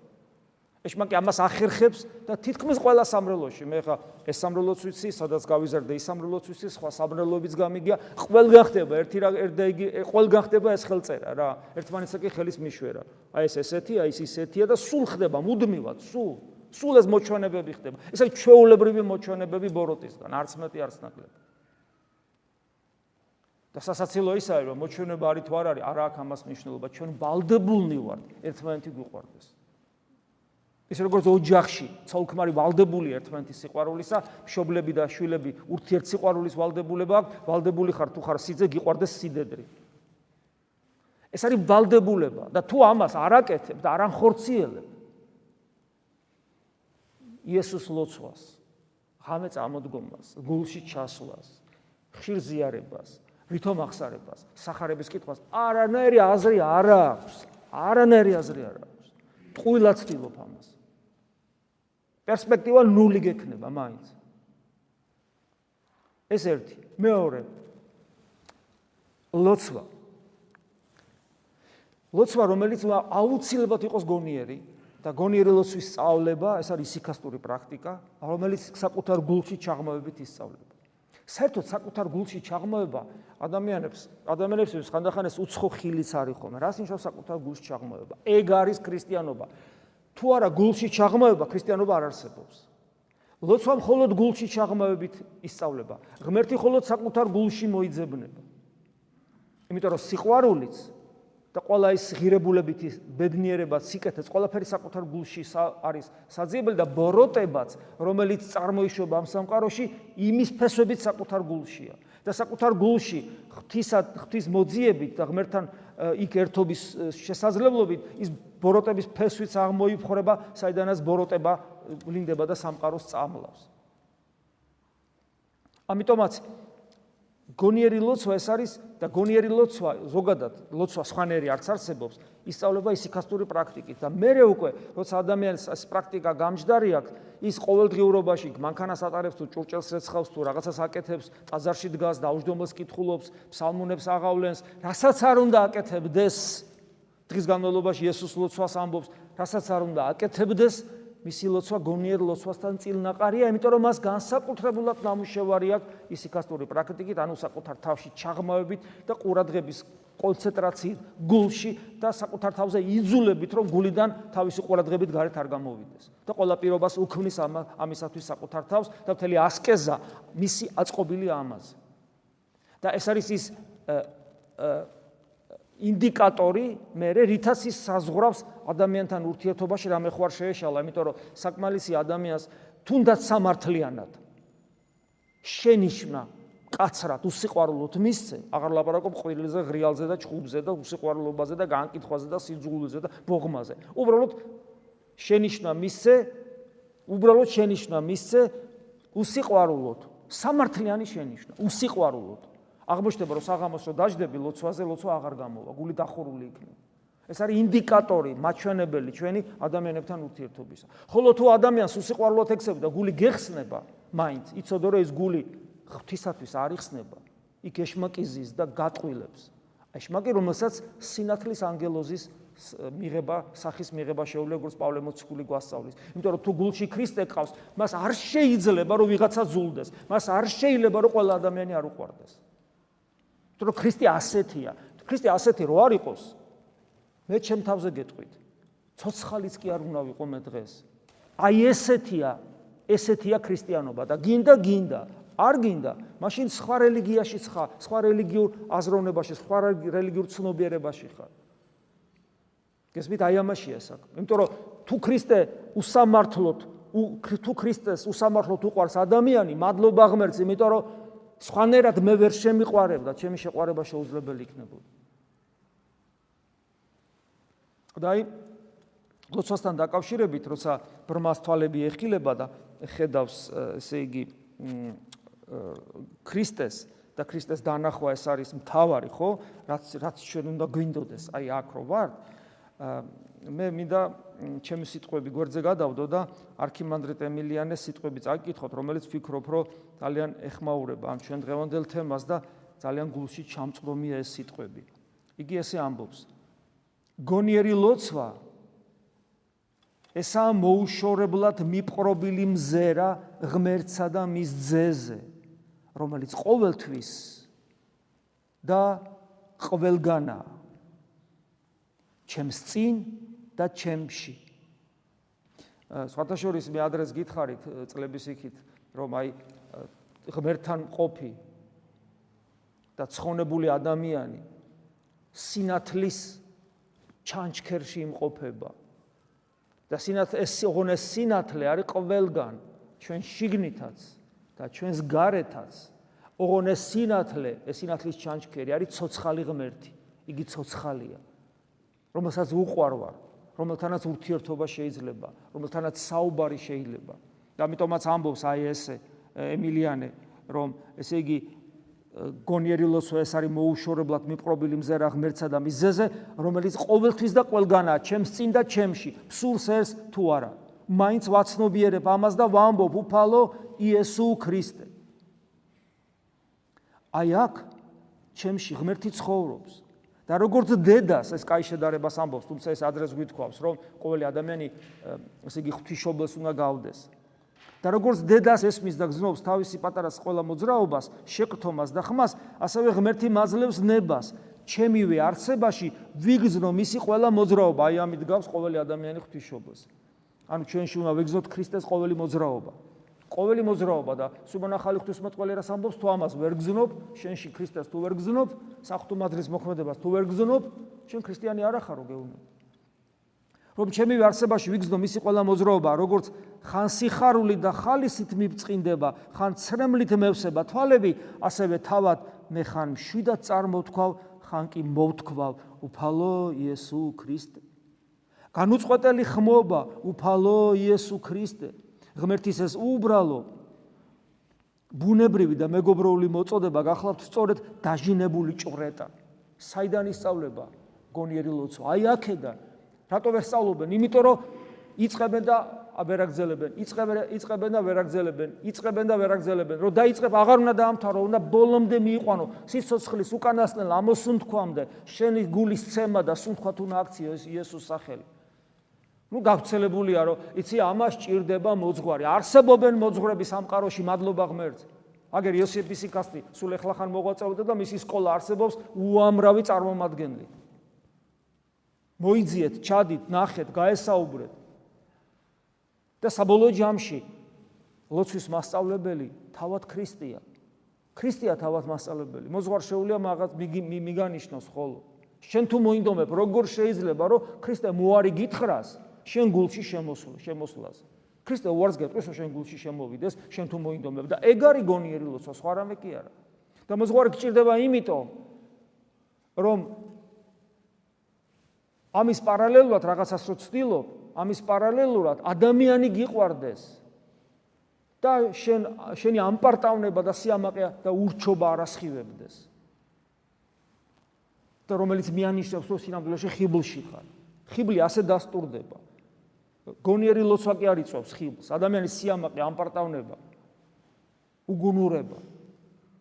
Speaker 1: ეშმაკი ამას ახერხებს და თითქმის ყველა სამრელოში, მე ხა ეს სამრელოც ვიცი, სადაც გავიზარდე, ის სამრელოც ვიცი, სხვა სამრელოებიც გამიგია, ყველგან ხდება ერთი რა ერდა იგი, ყველგან ხდება ეს ხელწერა რა, ერთმანეთსა კი ხელის მიშვერა. აი ეს ესეთი, აი ეს ისეთია და სულ ხდება მუდმივად, სულ სულ ეს მოჩვენებები ხდება. ესე ჩვეულებრივი მოჩვენებები ბოროტისგან, არც მეტი არც ნაკლები. და სასაცილო ისაა, რომ მოჩვენება არის თუ არ არის, არა აქვს ამას მნიშვნელობა. ჩვენ ვალდებულნი ვართ ერთმანეთი გვიყვარდეს. ის როგორც ოჯახში, ცოლ-ქმარი ვალდებული ერთმანეთის სიყვარულისა, მშობლები და შვილები ურთიერთ სიყვარულის ვალდებულება აქვს, ვალდებული ხარ თუ ხარ სიძე გიყვარდეს სიდედრი. ეს არის ვალდებულება და თუ ამას არ აკეთებ და არ ანხორციელებ, იესოს ლოცვას, ღამე წამოდგომას, გულში ჩასვლას, ხშირ ზიარებას, ვითომ ახსარებას, სახარების კითხვას არანაირი აზრი არ აქვს. არანაირი აზრი არ აქვს. ტყუილად ცდილობ ამას. პერსპექტივა ნული გექნება მაინც. ეს ერთი, მეორე. ლოცვა. ლოცვა, რომელიც აუცილებლად იყოს გონიერი, და გონიერელოსვის სწავლება, ეს არის სიქასტური პრაქტიკა, რომელიც საკუთარ გულში ჩაღმავებით ისწავლება. საერთოდ საკუთარ გულში ჩაღმავება ადამიანებს, ადამიანებს ხანდახან ეს უცხო ხილიც არის ხოლმე. რას ნიშნავს საკუთარ გულში ჩაღმავება? ეგ არის ქრისტიანობა. თუ არა გულში ჩაღმავება, ქრისტიანობა არ არსებობს. ლოცვა მხოლოდ გულში ჩაღმავებით ისწავლება. ღმერთი მხოლოდ საკუთარ გულში მოიძებნება. იმიტომ რომ სიყვარულიც და ყველა ის ღირებულებითი ბედნიერება, სიკეთეც, ყველაფერი საკუთარ გულში არის საძიებელი და ბოროტებაც, რომელიც წარმოიშობა ამ სამყაროში, იმის ფესვებით საკუთარ გულშია. და საკუთარ გულში ღვთისა ღვთის მოძიებით და ღმერთთან იქ ერთობის შესაძლებლობით ის ბოროტების ფესვიც აღმოიფხვრება, საიდანაც ბოროტება ვლინდება და სამყაროს წამლავს. ამიტომაც გონიერი ლოცვა ეს არის და გონიერი ლოცვა ზოგადად ლოცვა სხვანაირი არც არსებობს. ისწავლება ისიქასტური პრაქტიკით და მე უკვე როცა ადამიანს ეს პრაქტიკა გამჯდარი აქვს ის ყოველდღიურობაში მანქანას ატარებს თუ ჭურჭელს რეცხავს თუ რაღაცას აკეთებს ტაძარში დგას და აუჯდომელს კითხულობს ფსალმუნებს აღავლენს რასაც არ უნდა აკეთებდეს დღის განმავლობაში იესოს ლოცვას ამბობს რასაც არ უნდა აკეთებდეს მისი ლოცვა გონიერ ლოცვასთან წილნაყარია, იმიტომ რომ მას განსაკუთრებულად ნამუშევარი აქვს ისიქასტური პრაქტიკით, ანუ საკუთარ თავში ჩაღმავებით და ყურადღების კონცენტრაციით გულში და საკუთარ თავზე იძულებით, რომ გულიდან თავისი ყურადღებით გარეთ არ გამოვიდეს. და ყველა პირობას უქმნის ამისათვის საკუთარ თავს და მთელი ასკეზა მისი აწყობილი ამაზე. და ეს არის ის ინდიკატორი მე რითაც ის საზღვრავს ადამიანთან ურთიერთობაში რამე ხوار შეეშალა, იმიტომ რომ საკმალისი ადამიანს თუნდაც სამართლიანად შენიშნა კაცრად უსიყვარულოდ მისცე, აღარ ლაპარაკობ ყვირილზე, ღრიალზე და ჩხუბზე და უსიყვარულობაზე და განკითხვაზე და სიძულზე და ბოღმაზე. უბრალოდ შენიშნა მისცე, უბრალოდ შენიშნა მისცე უსიყვარულოდ, სამართლიანი შენიშნა, უსიყვარულოდ. აღმოჩნდება რომ საღამოს რო დაждები ლოცვაზე ლოცვა აღარ გამოვა გული დახურული იქნება. ეს არის ინდიკატორი მაჩვენებელი ჩვენი ადამიანებთან ურთიერთობისა. ხოლო თუ ადამიანს უსიყვარულოდ ექცევი და გული გეხსნება მაინც იცოდო რომ ეს გული ღვთისათვის არ იხსნება. იქ ეშმაკიზის და გატყვილებს ეშმაკი რომელსაც სინათლის ანგელოზის მიღება სახის მიღება შეუძლია როგორც პავლე მოციქული გვასწავლის. იმიტომ რომ თუ გულში ქრისტე ყავს მას არ შეიძლება რომ ვიღაცა ზულდეს მას არ შეიძლება რომ ყველა ადამიანი არ უყვარდეს თუ რომ ქრისტე ასეთია, ქრისტე ასეთი რო არ იყოს, მე ჩემ თავზე გეტყვით. ცოცხალიც კი არ უნდა ვიყო მე დღეს. აი ესეთია, ესეთია ქრისტიანობა და გინდა გინდა, არ გინდა, მაშინ სხვა რელიგიაში ხარ, სხვა რელიგიურ აზროვნებაში, სხვა რელიგიურ ცნობიერებაში ხარ. გესმით, აი ამაშია საქმე. იმიტომ რომ თუ ქრისტე უსამართლოდ, თუ ქრისტეს უსამართლოდ უყარს ადამიანი, მადლობა ღმერთს, იმიტომ რომ სხვანაირად მე ვერ შემიყვარებდა, ჩემი შეყვარება შეუძლებელი იქნებოდა. და აი ლოცვასთან დაკავშირებით, როცა ბრმას თვალები ეხილება და ხედავს, ესე იგი, ქრისტეს და ქრისტეს დანახვა ეს არის მთავარი, ხო? რაც რაც ჩვენ უნდა გვინდოდეს, აი აქ რო ვარ, მე მინდა ჩემი სიტყვები გვერდზე გადავდო და არქიმანდრიტ ემილიანეს სიტყვები წაკითხოთ, რომელიც ფიქრობ, რომ ძალიან ეხმაურება ამ ჩვენ დღევანდელ თემას და ძალიან გულში ჩამწრომია ეს სიტყვები. იგი ესე ამბობს: გონიერი ლოცვა ესა მოუშორებლად მიპყრობილი მზერა ღმერთსა და მის ძეზე, რომელიც ყოველთვის და ყველგანა ჩემს წინ და ჩემში. სხვათაშორის მე ადრეს გითხარით წლების იქით, რომ აი ღმერთთან ყოფი და ცხონებული ადამიანი სინათლის ჩანჩქერში იმყოფება. და სინათ ეს ოღონდ სინათლე არის ყველგან, ჩვენ შიგნითაც და ჩვენს გარეთაც. ოღონდ ეს სინათლე, ეს სინათლის ჩანჩქერი არის ცოცხალი ღმერთი. იგი ცოცხალია. რომელსაც უყვარვარ. რომელთანაც ურთიერთობა შეიძლება, რომელთანაც საუბარი შეიძლება. და ამიტომაც ამბობს აი ესე ემილიანე, რომ ესე იგი გონიერილოსო ეს არის მოუშორებლად მიპყრობილი მზერა ღმერთსა და მიზეზე, რომელიც ყოველთვის და ყველგანაა, ჩემს წინ და ჩემში, სურს ეს თუ არა. მაინც ვაცნობიერებ ამას და ვამბობ უფალო იესო ქრისტე. აი აქ ჩემში ღმერთი ცხოვრობს. და როგორც დედას ეს კაი შედარებას ამბობს, თუმცა ეს ადრეს გვითხოვს, რომ ყოველი ადამიანი ესე იგი ღვთისმშობელს უნდა გავდეს. და როგორც დედას ესმის და გზნობს თავისი პატარას ყველა მოძრაობას, შეკრთომას და ხმას, ასევე ღმერთი მაძლევს ნებას. ჩემივე არსებაში ვიგზნო მისი ყველა მოძრაობა, აი ამით გავს ყოველი ადამიანი ღვთისმშობელს. ანუ ჩვენში უნდა ვიგზნოთ ქრისტეს ყოველი მოძრაობა. ყოველი მოძრაობა და სუბანახალი ღვთისმოწყალე რას ამბობს თუ ამას ვერ გზნობ შენში ქრისტეს თუ ვერ გზნობ საფრთხუმადრის მოქმედებას თუ ვერ გზნობ შენ ქრისტიანი არ ახარო გეუბნები რომ ჩემი არსებაში ვიგზნო მისი ყველა მოძრაობა როგორც ხან სიხარული და ხალისით მიბწყინდება ხან ცრემლით მევსება თვალები ასევე თავად მე ხან მშვიდად წარმოთქვავ ხან კი მოვთქვავ. უფალო იესო ქრისტე. განუწყვეტელი ხმობა უფალო იესო ქრისტე. ღმერთის ეს უბრალო ბუნებრივი და მეგობრული მოწოდება გახლავთ სწორედ დაჟინებული ჭრეტა საიდან ისწავლება? გონიერი ლოცვა. აი აქედან რატო ვერ სწავლობენ? იმიტომ რომ იწებენ და აბერაგზელებენ იწებენ იწებენ და ვერაგზელებენ იწებენ და ვერაგზელებენ რომ დაიწყებ აღარ უნდა დაამთავრო უნდა ბოლომდე მიიყვანო. სიცოცხლის უკანასკნელ ამოსუნთქვამდე. შენი გულის ცემა და სუნთქვა თუ ნაქციო იესოს სახელი. ну გავცელებულია რომ იცი ამას ჭირდება მოძღვარი. არსებობენ მოძღვრები სამყაროში მადლობა ღმერთს. აგერ იოსიფის იკასტი სულ ეხლა ხან მოღვაწეობდა და მისი სკოლა არსებობს უამრავი წარმომადგენელი მოიძიეთ ჩადით ნახეთ გაესაუბრეთ. და საბოლოო ჯამში ლოცვის მასწავლებელი თავად ქრისტია. ქრისტია თავად მასწავლებელი. მოძღვარ შეუულია მაგას მიგანიშნოს ხოლო. შენ თუ მოინდომებ როგორ შეიძლება რომ ქრისტე მოარი გითხრას შენ გულში შემოსულ შემოსლას. ქრისტე უარს გეტყვის, რომ შენ გულში შემოვიდეს, შენ თუ მოინდომებ. და ეგ არის გონიერი ლოცვა, სხვა რამე კი არა. და მოძღვარი გჭირდება იმიტომ, რომ ამის პარალელურად რაღაცას რო ცდილობ, ამის პარალელურად ადამიანი გიყვარდეს და შენ შენი ამპარტავნება და სიამაყე და ურჩობა არასხივებდეს. და რომელიც მიანიშნებს, რომ სინამდვილეში ხიბლში ხარ. ხიბლი ასე დასტურდება. გონიერი ლოცვა კი არ იწვევს ხილს. ადამიანის სიამაყე, ამპარტავნება, უგუნურება,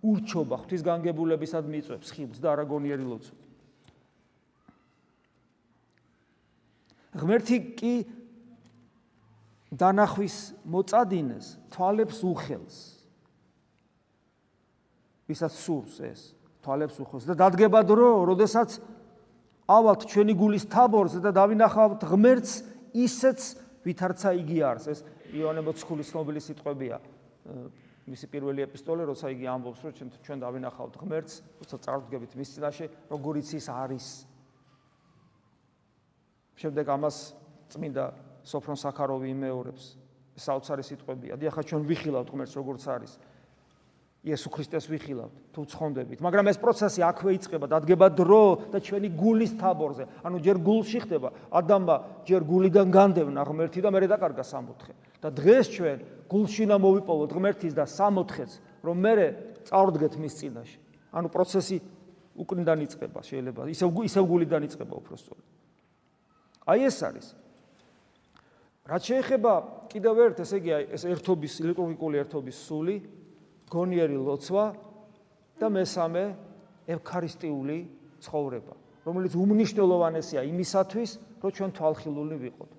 Speaker 1: ურჩობა ღვთის განგებულებისად მიწვევს ხილს და არა გონიერი ლოცვა. ღმერთი კი დანახვის მოწადინეს თვალებს უხელს. ვისაც სურს ეს თვალებს უხელს. და დადგება დრო, როდესაც ავალთ ჩვენი გულის თაბორზე და დავინახავთ ღმერთს ისეც ვითარცა იგი არის ეს იოანე მოციქულის ცნობილი სიტყვებია. მისი პირველი ეპისტოლე როცა იგი ამბობს რომ ჩვენ ჩვენ დავინახავთ ღმერთს როცა წარდგებით მის წინაშე როგორიც ის არის შემდეგ ამას წმინდა სოფრონ საქაროვი იმეორებს. საოცარი სიტყვებია. დიახა ჩვენ ვიხილავთ ღმერთს როგორც არის. იესო ქრისტეს ვიხილავთ თუ ცხონდებით. მაგრამ ეს პროცესი აქვე იწყება დადგება დრო და ჩვენი გულის თაბორზე. ანუ ჯერ გულში ხდება ადამა ჯერ გულიდან განდევნა ღმერთი და მერე დაკარგა სამოთხე. და დღეს ჩვენ გულში უნდა მოვიპოვოთ ღმერთის და სამოთხეც რომ მერე წავდგეთ მის წინაშე. ანუ პროცესი უკნიდან იწყება შეიძლება. ისევ ისევ გულიდან იწყება უბრალოდ აი ეს არის. რაც შეეხება კიდევ ერთ ესე იგი ეს ერთობის ელექტრონიკული ერთობის სული გონიერი ლოცვა და მესამე ევქარისტიული ცხოვრება, რომელიც უმნიშვნელოვანესია იმისათვის, რომ ჩვენ თვალხილული ვიყოთ.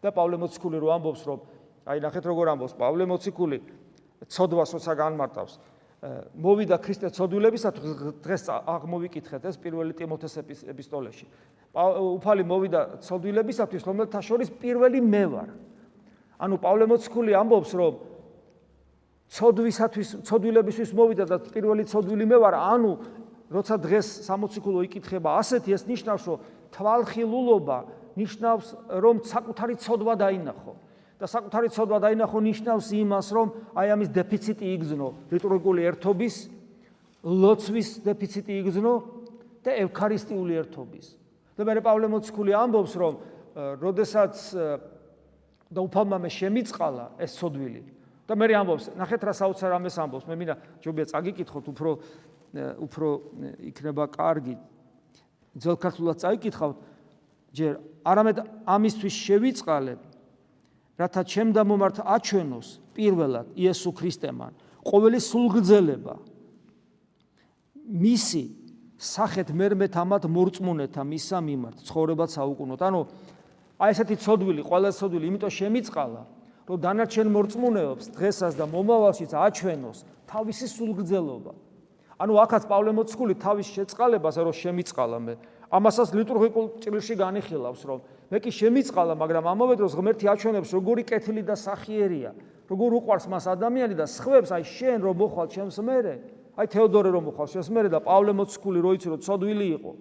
Speaker 1: და პავლე მოციქული რო ამბობს, რომ აი ნახეთ როგორ ამბობს. პავლე მოციქული ცოდვას როცა განმარტავს, მოვიდა ქრისტე ცოდვილებისათვის დღეს აღმოვიკითხეთ ეს პირველი ტიმოთეს ეპისტოლეში. უფალი მოვიდა ცოდვილებისათვის, რომელთა შორის პირველი მე ვარ. ანუ პავლე მოციქული ამბობს, რომ ცოდვისათვის ცოდვილებისთვის მოვიდა და პირველი ცოდვილი მე ვარ ანუ როცა დღეს სამოციქულო იკითხება ასეთი ეს ნიშნავს რომ თვალხილულობა ნიშნავს რომ საკუთარი ცოდვა დაინახო და საკუთარი ცოდვა დაინახო ნიშნავს იმას რომ აი ამის დეფიციტი იგზნო ლიტურგიული ერთობის ლოცვის დეფიციტი იგზნო და ევქარისტიული ერთობის. და მე პავლე მოციქული ამბობს რომ როდესაც და უფალმა მე შემიწყალა ეს ცოდვილი და მე ამბობს, ნახეთ რა საოცარ ამეს ამბობს, მე მინდა ჯობია წაგიკითხოთ უფრო უფრო იქნება კარგი. ძველ ქართულად წაიკითხავთ, ჯერ არამედ ამისთვის შევიწყალე, რათა ჩემ და მომართ აჩვენოს პირველად იესო ქრისტემან ყოველი სულგრძელება მისი სახეთ მერმეთ ამათ მორწმუნეთა მისა მიმართ ცხოვრებად საუკუნოდ. ანუ აი ესეთი ცოდვილი, ყველა ცოდვილი, იმიტომ შემიწყალა რომ დანარჩენ მორწმუნეებს დღესაც და მომავალშიც აჩვენოს თავისი სულგრძელობა. ანუ ახაც პავლე მოციქული თავის შეწყალებას რომ შემიწყალა მე ამასაც ლიტურგიკულ ჭრილში განიხილავს რომ მე კი შემიწყალა მაგრამ ამავე დროს ღმერთი აჩვენებს როგორი კეთილი და სახიერია როგორ უყვარს მას ადამიანი და სხვებს აი შენ რომ მოხვალ ჩემს მერე. აი თეოდორე რომ მოხვალ ჩემს მერე და პავლე მოციქული რო იცი რომ ცოდვილი იყო.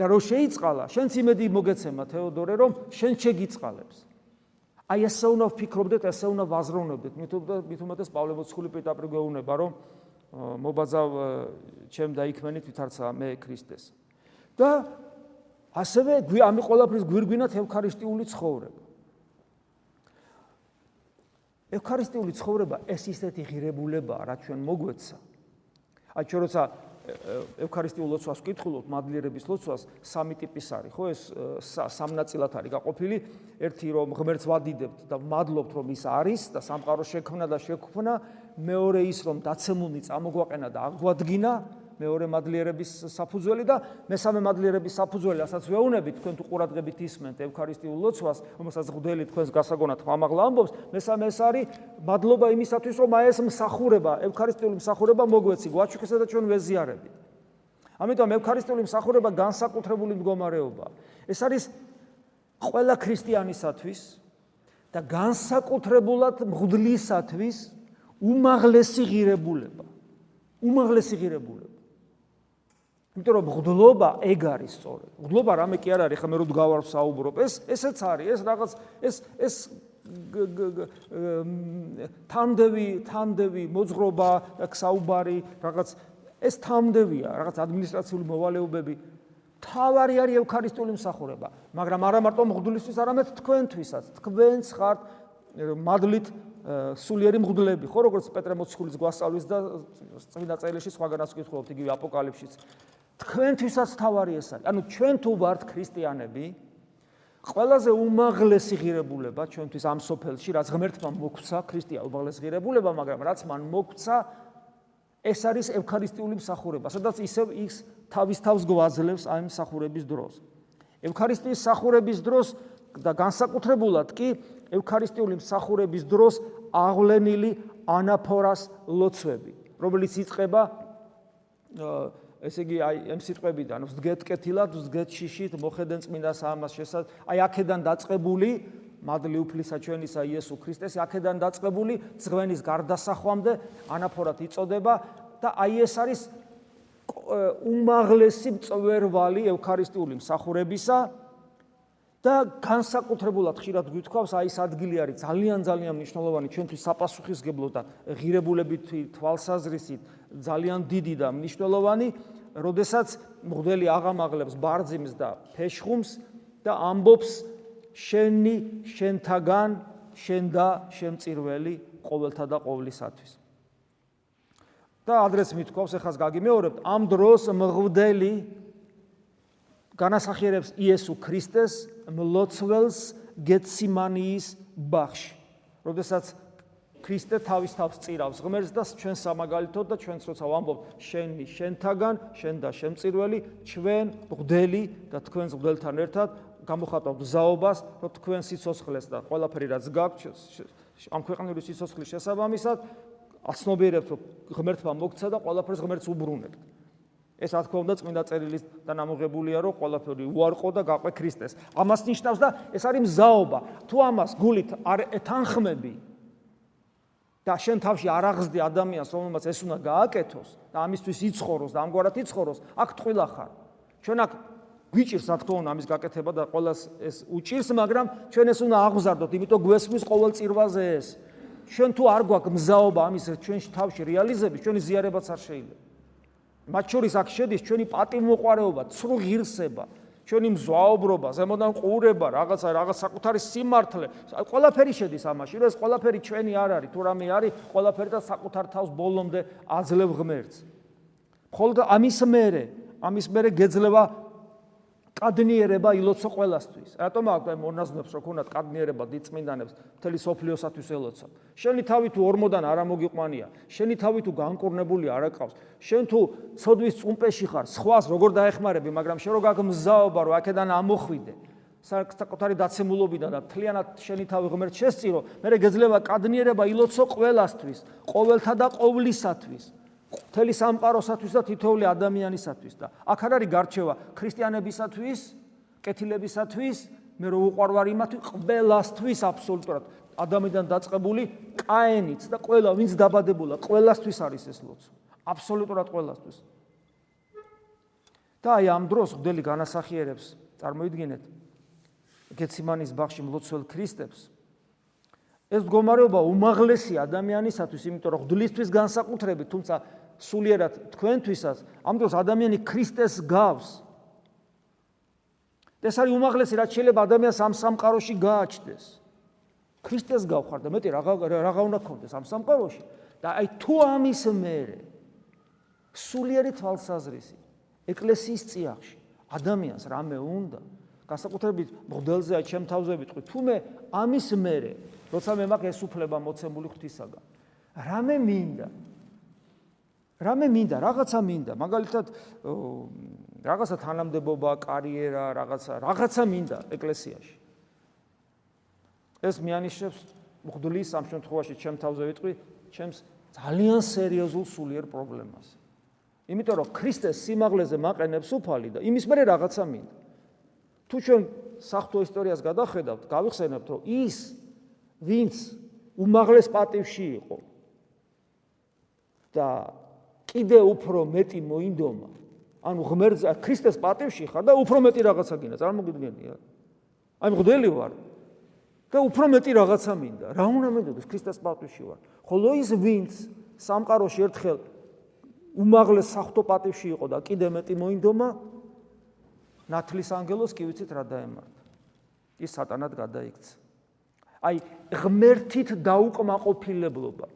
Speaker 1: და რო შეიწყალა შენც იმედი მოგეცემა თეოდორე რომ შენ შეგიწყალებს. აი ესე უნდა ვფიქრობდეთ ესე უნდა ვაზროვნებდეთ. მით უმეტეს პავლე მოციქული პიტაპრი გვეუბნება რომ მობაძავ ჩემ და იქმენით ვითარცა მე ქრისტეს. და ასევე ამი ყველაფრის გვირგვინათ ევქარისტიული ცხოვრება ევქარისტიული ცხოვრება ეს ისეთი ღირებულებაა, რაც ჩვენ მოგვეცა. აი ჩვენ როცა ევქარისტიულ ლოცვას ვკითხულობთ, მადლიერების ლოცვას, სამი ტიპის არის, ხო? ეს სამნაწილად არის გაყოფილი. ერთი რომ ღმერთს ვადიდებთ და მადლობთ რომ ის არის და სამყარო შექმნა და შექმნა, მეორე ის რომ დაცემული წამოგვაყენა და აღვადგინა, მეორე მადლიერების საფუძველი და მესამე მადლიერების საფუძველი, ასაც ვეუბნები თქვენ თუ ყურადღებით ისმენთ ევქარისტიულ ლოცვას, რომელსაც ღდელი თქვენს გასაგონად ხმამაღლა ამბობს, მესამე ეს არის მადლობა იმისათვის, რომ აი ეს მსახურება, ევქარისტიული მსახურება მოგვეცი, გვაჩუქესა და ჩვენ ვეზიარებით. ამიტომ ევქარისტიული მსახურება განსაკუთრებული მდგომარეობა. ეს არის ყველა ქრისტიანისათვის და განსაკუთრებულად მღვდლისათვის უმაღლესი ღირებულება. უმაღლესი ღირებულება. იმიტომ რომ ღდლობა ეგ არის სწორედ. ღდლობა რამე კი არ არის, ხა მე რო დგავარ საუბრობ, ეს ესეც არის, ეს რაღაც ეს ეს თამდევი, თამდევი მოძღრობა, საუბარი, რაღაც ეს თამდევია, რაღაც ადმინისტრაციული მოვალეობები. თავარი არის ევქარისტიული მსახურება, მაგრამ არა მარტო მღვდლისთვის, არამედ თქვენთვისაც. თქვენც ხართ მადლით სულიერი მღვდლები, ხო როგორც პეტრე მოციქულის გვასწავლის და წმინდა წერილში სხვაგანაც ვკითხულობთ იგივე აპოკალიფშიც. თქვენთვისაც თავარი ეს არის. ანუ ჩვენ თუ ვართ ქრისტიანები, ყველაზე უმაღლესი ღირებულება ჩვენთვის ამ სოფელში, რაც ღმერთმა მოგცა, ქრისტია უმაღლესი ღირებულება, მაგრამ რაც მან მოგცა, ეს არის ევქარისტიული მსახურება, სადაც ისევ ის თავის თავს გვაძლევს ამ მსახურების დროს. ევქარისტიის მსახურების დროს და განსაკუთრებულად კი ევქარისტიული მსახურების დროს აღვლენილი ანაფორას ლოცვები, რომელიც იწყება ესე იგი აი ამ სიტყვებიდან ვსდგეთ კეთილად, ვსდგეთ შიშით, მოხედენ წმინდა საამას შესაძ, აი აქედან დაწყებული მადლი უფლისა ჩვენისა იესო ქრისტეს, აქედან დაწყებული ძღვენის გარდასახვამდე ანაფორად იწოდება და აი ეს არის უმაღლესი წვერვალი ევქარისტიული მსახურებისა და განსაკუთრებულად ხშირად გვითხოვს აი ეს ადგილი არის ძალიან ძალიან მნიშვნელოვანი ჩვენთვის საპასუხისგებლო და ღირებულებით თვალსაზრისით ძალიან დიდი და მნიშვნელოვანი, როდესაც მღვდელი აღამაღლებს ბარძიმს და ფეშხუმს და ამბობს შენი შენთაგან შენ და შემწირველი ყოველთა და ყოვლისათვის. და ადრეს მithქვავს, ეხას გაგიმეორებთ, ამ დროს მღვდელი განასახიერებს იესო ქრისტეს მლოცველს გეციმანიის ბაღში. როდესაც ქრისტე თავის თავს წირავს ღმერთს და ჩვენ სამაგალითოდ და ჩვენც როცა ვამბობთ შენი შენთაგან, შენ და შემწირველი, ჩვენ მღვდელი და თქვენ მღვდელთან ერთად გამოხატავთ ზაობას, რომ თქვენ სიცოცხლეს და ყველაფერი რაც გაქვთ ამ ქვეყნების სიცოცხლის შესაბამისად აცნობიერებთ რომ ღმერთმა მოგცა და ყველაფერს ღმერთს უბრუნებთ. ეს რა თქმა უნდა წმინდა წერილის და ნამოღებულია რომ ყველაფერი უარყო და გაყვე ქრისტეს. ამას ნიშნავს და ეს არის მზაობა. თუ ამას გულით არ ეთანხმები და შენ თავში არ აღზდი ადამიანს რომელმაც ეს უნდა გააკეთოს და ამისთვის იცხოვროს და ამგვარად იცხოვროს, აქ ტყვილა ხარ. ჩვენ აქ გვიჭირს რა თქმა უნდა ამის გაკეთება და ყოველს ეს უჭირს, მაგრამ ჩვენ ეს უნდა აღვზარდოთ, იმიტომ გვესმის ყოველ წირვაზე ეს. ჩვენ თუ არ გვაქვს მზაობა ამის ჩვენში თავში რეალიზების, ჩვენი ზიარებაც არ შეიძლება. მათ შორის აქ შედის ჩვენი პატიმოყარეობა, ცრუ ღირსება, ჩვენი მზვაობრობა, ზემოდან ყურება, რაღაცა რაღაც საკუთარი სიმართლე, ყველაფერი შედის ამაში. რომ ეს ყველაფერი ჩვენი არ არის, თუ რამე არის, ყველაფერი და საკუთარ თავს ბოლომდე აძლევ ღმერთს. მხოლოდ ამის მერე, ამის მერე გეძლება კადნიერება ილოცო ყველასთვის. რატომ აქ მონაზნებს რო ქონათ კადნიერება დიწმინდანებს მთელი სოფლიოსათვის ელოცო. შენი თავი თუ ორმოდან არ ამოგიყვანია, შენი თავი თუ განკურნებული არ აკავს, შენ თუ ცოდვის წუმპეში ხარ, სხვას როგორ დაეხმარები, მაგრამ შენ რო გაგმზაობა რო აქედან ამოხვიდე. საკუთარი დაცემულობიდან და თლიანად შენი თავი ღმერთ შესწირო, მე გეძლება კადნიერება ილოცო ყველასთვის, ყოველთა და ყოვლისათვის. მთელი სამყაროსათვის და თითოეული ადამიანისათვის და აქ არ არის გარჩევა ქრისტიანებისათვის, კეთილებისათვის, მე რო უყარვარ იმათი ყველასთვის აბსოლუტურად ადამიანიდან დაწყებული კაენიც და ყველა ვინც დაბადებულა, ყველასთვის არის ეს ლოცვა. აბსოლუტურად ყველასთვის. და აი ამ დროს ხდელი განასახიერებს, წარმოიდგინეთ, გეციმანის ბაღში მლოცველ ქრისტეს. ეს მდგომარეობა უმაღლესი ადამიანისათვის, იმიტომ რომ ხდლისთვის განსაკუთრებით, თუმცა სულიერად თქვენთვისაც, ამ დროს ადამიანი ქრისტეს გავს. ეს არის უმაღლესი, რაც შეიძლება ადამიანს ამ სამყაროში გააჩნდეს. ქრისტეს გავხარ და მეტი რაღა რაღა უნდა გქონდეს ამ სამყაროში და აი თუ ამის მერე სულიერი თვალსაზრისი ეკლესიის წიაღში ადამიანს რამე უნდა განსაკუთრებით მოდელზე აი ჩემ თავზე ვიტყვი თუ მე ამის მერე როცა მე მაქვს ეს უფლება მოცემული ღვთისაგან რამე მინდა რამე მინდა რაღაცა მინდა მაგალითად რაღაცა თანამდებობა კარიერა რაღაცა რაღაცა მინდა ეკლესიაში ეს მიანიშნებს მღვდლის ამ შემთხვევაში ჩემ თავზე ვიტყვი ჩემს ძალიან სერიოზულ სულიერ პრობლემას. იმიტომ რომ ქრისტეს სიმაღლეზე მაყენებს უფალი და იმის მერე რაღაცა მინდა. თუ ჩვენ საფრთხო ისტორიას გადახედავთ, გავიხსენებთ რომ ის ვინც უმაღლეს პატივში იყო და კიდე უფრო მეტი მოინდომა, ანუ ღმერთზე ქრისტეს პატივში ხარ და უფრო მეტი რაღაცა გინდა, წარმოგიდგენია? აი მღვდელი ვარ, და უფრო მეტი რაღაცა მინდა. რა უნდა მენდოდეს ქრისტეს პატივში ვარ. ხოლო ის ვინც სამყაროში ერთხელ უმაღლეს საფრთხო პატივში იყო და კიდე მეტი მოინდომა ნათლის ანგელოს კი ვიცით რა დაემართა. ის სატანად გადაიქცა. აი ღმერთით დაუკმაყოფილებლობა.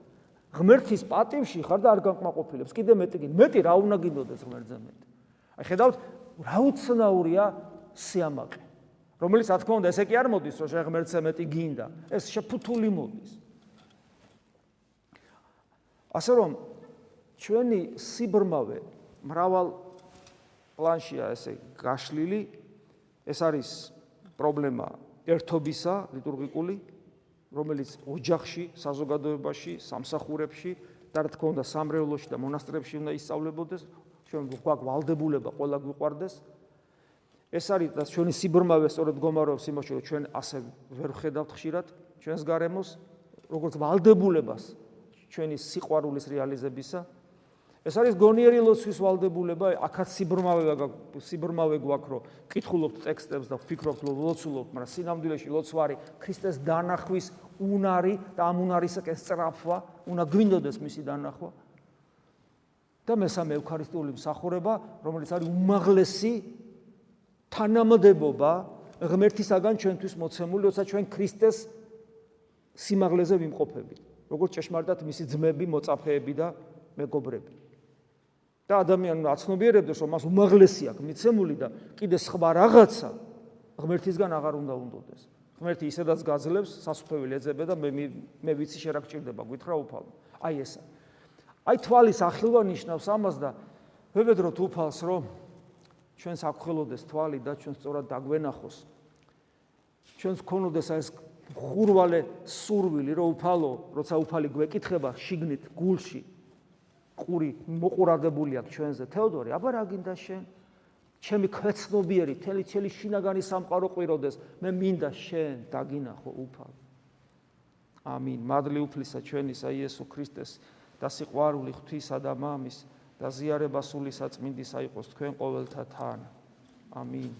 Speaker 1: ღმერთის პატივში ხარ და არ განკმაყოფილებს. კიდე მეტი კი მეტი რა უნდა გინდოდეს ღმერთზე მეტი. აი ხედავთ რა უცნაურია სიამაყე. რომელიც რა თქმა უნდა ესე კი არ მოდის რომ შეღმერთზე მეტი გინდა ეს შეფუთული მოდის ასე რომ ჩვენი სიბრმავე მრავალ პლანშია ესე გაშლილი ეს არის პრობლემა ერთობისა ლიტურგიკული რომელიც ოჯახში საზოგადოებაში სამსახურებში და რა თქმა უნდა სამრევლოში და მონასტრებში უნდა ისწავლებოდეს ჩვენ გვაქვს ვალდებულება ყველა გვიყვარდეს. ეს არის და ჩვენი სიბრმავე სწორედ გომარობს იმაში რომ ჩვენ ასე ვერ ხედავთ ხშირად ჩვენს გარემოს როგორც ვალდებულებას ჩვენი სიყვარულის რეალიზებისა ეს არის გონიერი ლოცვის ვალდებულება აქაც სიბრმავე სიბრმავე გვაქვს რომ კითხულობთ ტექსტებს და ვფიქრობთ ლოცულობთ მაგრამ სინამდვილეში ლოცვა არის ქრისტეს დანახვის უნარი და ამ უნარისაკენ სწრაფვა უნდა გვინდოდეს მისი დანახვა და მესამე ევქარისტიული მსახურება რომელიც არის უმაღლესი თანამდებობა ღმერთისაგან ჩვენთვის მოცემული, როცა ჩვენ ქრისტეს სიმაღლეზე ვიმყოფებით, როგორც ჭეშმარიტად მისი ძმები, მოწაფეები და მეგობრები. და ადამიანმა აცნობიერებდეს, რომ მას უმაღლესი აქვს მიცემული და კიდე სხვა რაღაცა ღმერთისგან აღარ უნდა უნდოდეს. ღმერთი ისედაც გაძლევს, სასופველი ეძებე და მე მე ვიცი შე რა გჭირდება, გითხრა უფალო. აი ესა. აი თვალის ახილვა ნიშნავს ამას და ვებედროთ უფალს, რომ ჩვენს აკხელოდეს თვალი და ჩვენ სწორად დაგვენახოს ჩვენს ქონოდეს ეს ხურვალე სურვილი რომ უფალო როცა უფალი გვეკითხება შიგნით გულში ყური მოყურადებული აქვს ჩვენზე. თეოდორი აბა რა გინდა შენ? ჩემი ქვეცნობიერი თელი თელი შინაგანი სამყარო ყვიროდეს. მე მინდა შენ დაგინახო უფალო ამინ. მადლი უფლისა ჩვენისა იესო ქრისტეს და სიყვარული ღვთისა და მამის და ზიარება სული საწმინდისა იყოს თქვენ ყოველთა თან. ამინ.